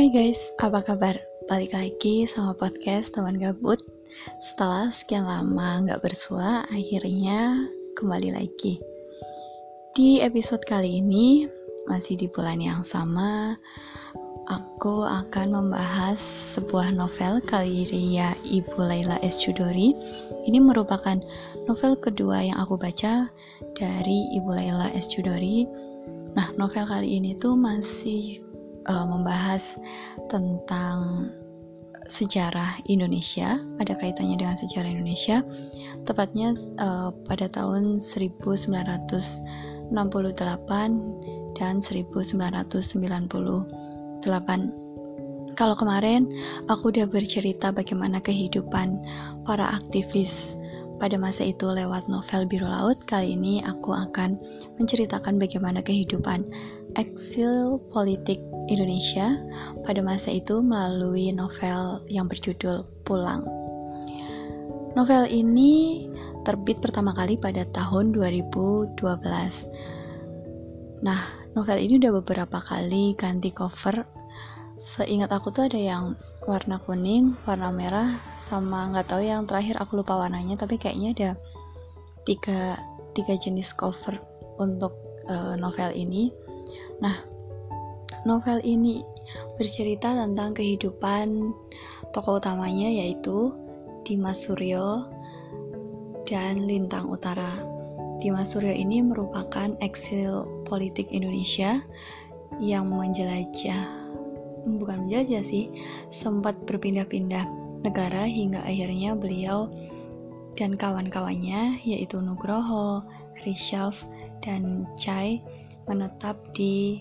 Hai guys, apa kabar? Balik lagi sama podcast teman gabut Setelah sekian lama nggak bersua, akhirnya kembali lagi Di episode kali ini, masih di bulan yang sama Aku akan membahas sebuah novel karya Ibu Laila S. Chudori Ini merupakan novel kedua yang aku baca dari Ibu Laila S. Chudori Nah, novel kali ini tuh masih uh, membahas tentang sejarah Indonesia, ada kaitannya dengan sejarah Indonesia, tepatnya uh, pada tahun 1968 dan 1998. Kalau kemarin aku udah bercerita bagaimana kehidupan para aktivis pada masa itu lewat novel Biru Laut, kali ini aku akan menceritakan bagaimana kehidupan eksil politik Indonesia pada masa itu melalui novel yang berjudul Pulang. Novel ini terbit pertama kali pada tahun 2012. Nah, novel ini udah beberapa kali ganti cover. Seingat aku tuh ada yang warna kuning, warna merah, sama nggak tahu yang terakhir aku lupa warnanya, tapi kayaknya ada tiga, tiga jenis cover untuk uh, novel ini. Nah, Novel ini bercerita tentang kehidupan tokoh utamanya yaitu Dimas Suryo dan Lintang Utara. Dimas Suryo ini merupakan eksil politik Indonesia yang menjelajah bukan menjelajah sih, sempat berpindah-pindah negara hingga akhirnya beliau dan kawan-kawannya yaitu Nugroho, Rishaf, dan Chai menetap di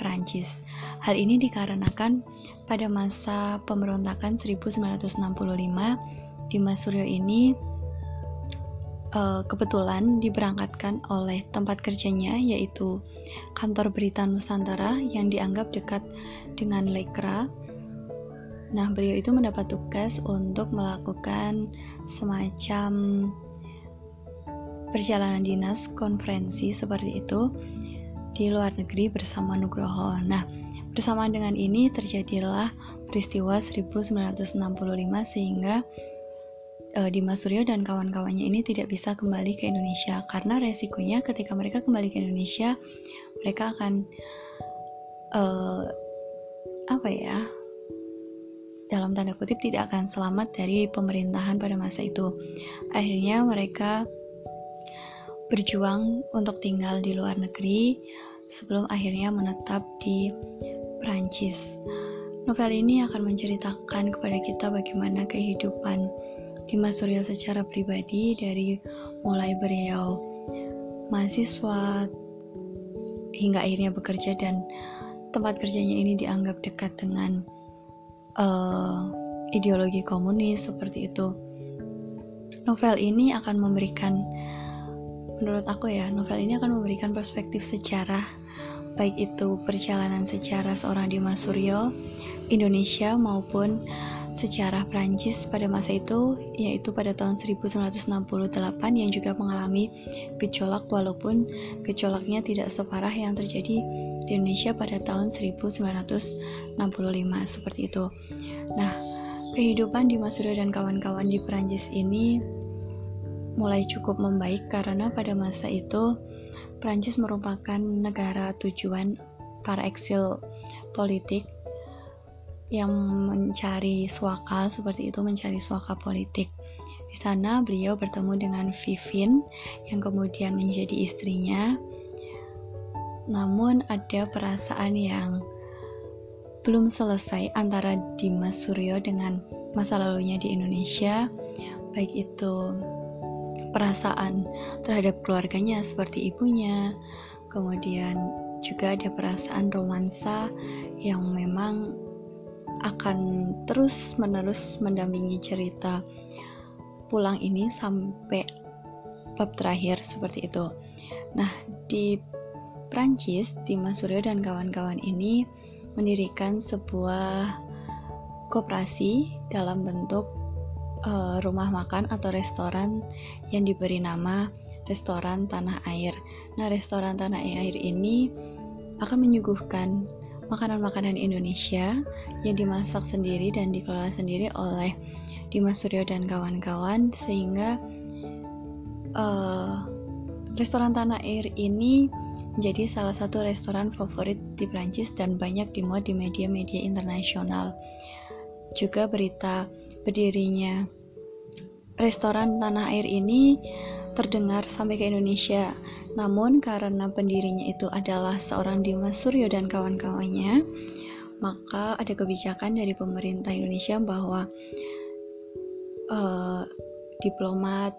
Perancis. Hal ini dikarenakan pada masa pemberontakan 1965 Dimas Suryo ini uh, kebetulan diberangkatkan oleh tempat kerjanya yaitu kantor berita Nusantara yang dianggap dekat dengan Lekra. Nah, beliau itu mendapat tugas untuk melakukan semacam perjalanan dinas konferensi seperti itu di luar negeri bersama Nugroho. Nah, bersamaan dengan ini terjadilah peristiwa 1965 sehingga uh, Dimas Suryo dan kawan-kawannya ini tidak bisa kembali ke Indonesia karena resikonya ketika mereka kembali ke Indonesia mereka akan uh, apa ya dalam tanda kutip tidak akan selamat dari pemerintahan pada masa itu akhirnya mereka berjuang untuk tinggal di luar negeri sebelum akhirnya menetap di Prancis. Novel ini akan menceritakan kepada kita bagaimana kehidupan Dimas Suryo secara pribadi dari mulai beliau mahasiswa hingga akhirnya bekerja dan tempat kerjanya ini dianggap dekat dengan uh, ideologi komunis seperti itu. Novel ini akan memberikan menurut aku ya, novel ini akan memberikan perspektif sejarah, baik itu perjalanan sejarah seorang Dimas Suryo, Indonesia maupun sejarah Prancis pada masa itu, yaitu pada tahun 1968 yang juga mengalami gejolak walaupun gejolaknya tidak separah yang terjadi di Indonesia pada tahun 1965 seperti itu. Nah, kehidupan Dimas Suryo dan kawan-kawan di Prancis ini mulai cukup membaik karena pada masa itu Prancis merupakan negara tujuan para eksil politik yang mencari suaka seperti itu mencari suaka politik. Di sana beliau bertemu dengan Vivin yang kemudian menjadi istrinya. Namun ada perasaan yang belum selesai antara Dimas Suryo dengan masa lalunya di Indonesia, baik itu perasaan terhadap keluarganya seperti ibunya, kemudian juga ada perasaan romansa yang memang akan terus-menerus mendampingi cerita pulang ini sampai bab terakhir seperti itu. Nah, di Prancis, di Suryo dan kawan-kawan ini mendirikan sebuah koperasi dalam bentuk uh, rumah makan atau restoran yang diberi nama restoran tanah air. Nah, restoran tanah air ini akan menyuguhkan makanan-makanan Indonesia yang dimasak sendiri dan dikelola sendiri oleh Dimas Suryo dan kawan-kawan sehingga uh, restoran Tanah Air ini menjadi salah satu restoran favorit di Prancis dan banyak dimuat di media-media internasional. Juga berita berdirinya restoran Tanah Air ini terdengar sampai ke Indonesia. Namun karena pendirinya itu adalah seorang Dimas Suryo dan kawan-kawannya, maka ada kebijakan dari pemerintah Indonesia bahwa uh, diplomat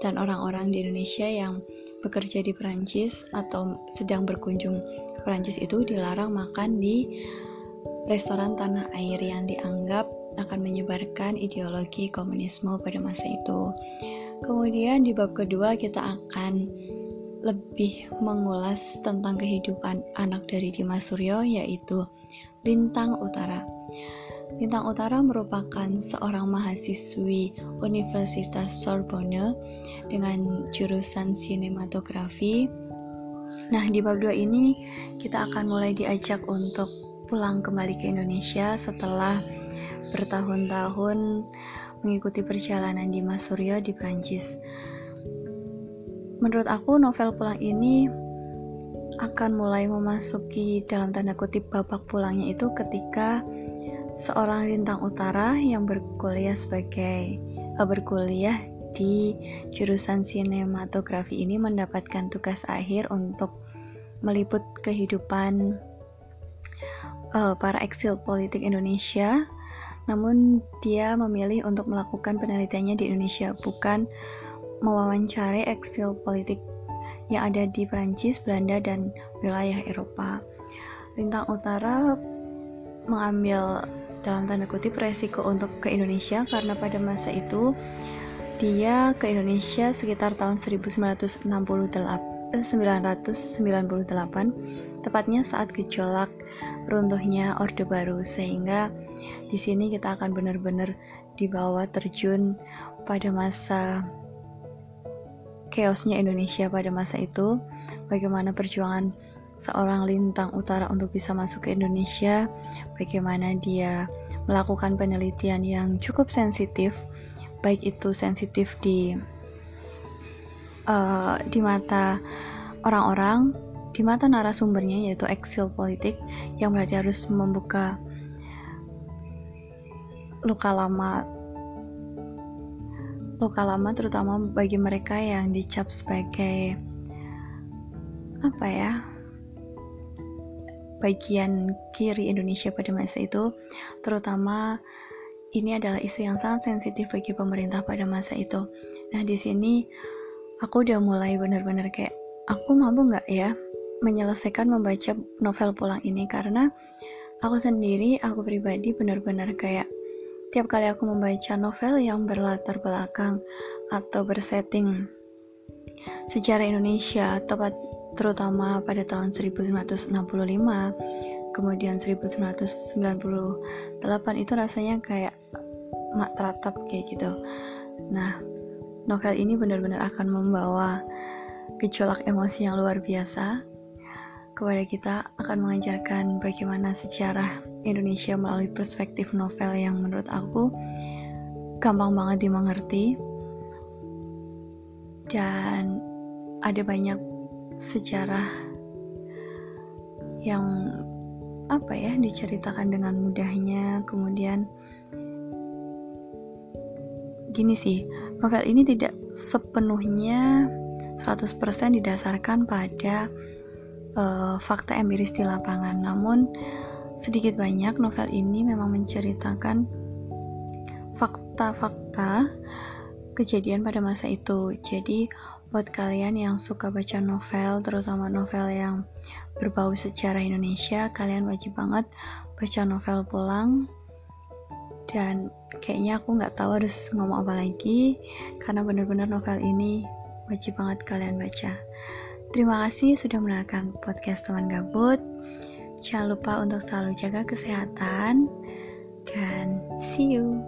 dan orang-orang di Indonesia yang bekerja di Perancis atau sedang berkunjung ke Perancis itu dilarang makan di restoran tanah air yang dianggap akan menyebarkan ideologi komunisme pada masa itu. Kemudian di bab kedua kita akan lebih mengulas tentang kehidupan anak dari Dimas Suryo yaitu Lintang Utara. Lintang Utara merupakan seorang mahasiswi Universitas Sorbonne dengan jurusan sinematografi. Nah, di bab 2 ini kita akan mulai diajak untuk pulang kembali ke Indonesia setelah bertahun-tahun mengikuti perjalanan di Suryo di Prancis. Menurut aku novel pulang ini akan mulai memasuki dalam tanda kutip babak pulangnya itu ketika seorang lintang utara yang berkuliah sebagai uh, berkuliah di jurusan sinematografi ini mendapatkan tugas akhir untuk meliput kehidupan uh, para eksil politik Indonesia namun dia memilih untuk melakukan penelitiannya di Indonesia, bukan mewawancari eksil politik yang ada di Perancis, Belanda, dan wilayah Eropa. Lintang Utara mengambil dalam tanda kutip resiko untuk ke Indonesia karena pada masa itu dia ke Indonesia sekitar tahun 1968 998 tepatnya saat gejolak runtuhnya Orde Baru sehingga di sini kita akan benar-benar dibawa terjun pada masa chaosnya Indonesia pada masa itu, bagaimana perjuangan seorang lintang utara untuk bisa masuk ke Indonesia, bagaimana dia melakukan penelitian yang cukup sensitif, baik itu sensitif di uh, di mata orang-orang, di mata narasumbernya yaitu eksil politik yang berarti harus membuka luka lama luka lama terutama bagi mereka yang dicap sebagai apa ya bagian kiri Indonesia pada masa itu. Terutama ini adalah isu yang sangat sensitif bagi pemerintah pada masa itu. Nah di sini aku udah mulai benar-benar kayak aku mampu nggak ya menyelesaikan membaca novel pulang ini karena aku sendiri aku pribadi benar-benar kayak Tiap kali aku membaca novel yang berlatar belakang atau bersetting sejarah Indonesia, tepat terutama pada tahun 1965, kemudian 1998 itu rasanya kayak mak teratap kayak gitu. Nah, novel ini benar-benar akan membawa gejolak emosi yang luar biasa kepada kita akan mengajarkan bagaimana sejarah Indonesia melalui perspektif novel yang menurut aku gampang banget dimengerti. Dan ada banyak sejarah yang apa ya diceritakan dengan mudahnya. Kemudian gini sih novel ini tidak sepenuhnya 100% didasarkan pada uh, fakta empiris di lapangan. Namun sedikit banyak novel ini memang menceritakan fakta-fakta kejadian pada masa itu. Jadi buat kalian yang suka baca novel, terutama novel yang berbau sejarah Indonesia, kalian wajib banget baca novel pulang. Dan kayaknya aku nggak tahu harus ngomong apa lagi, karena benar-benar novel ini wajib banget kalian baca. Terima kasih sudah mendengarkan podcast teman gabut. Jangan lupa untuk selalu jaga kesehatan dan see you.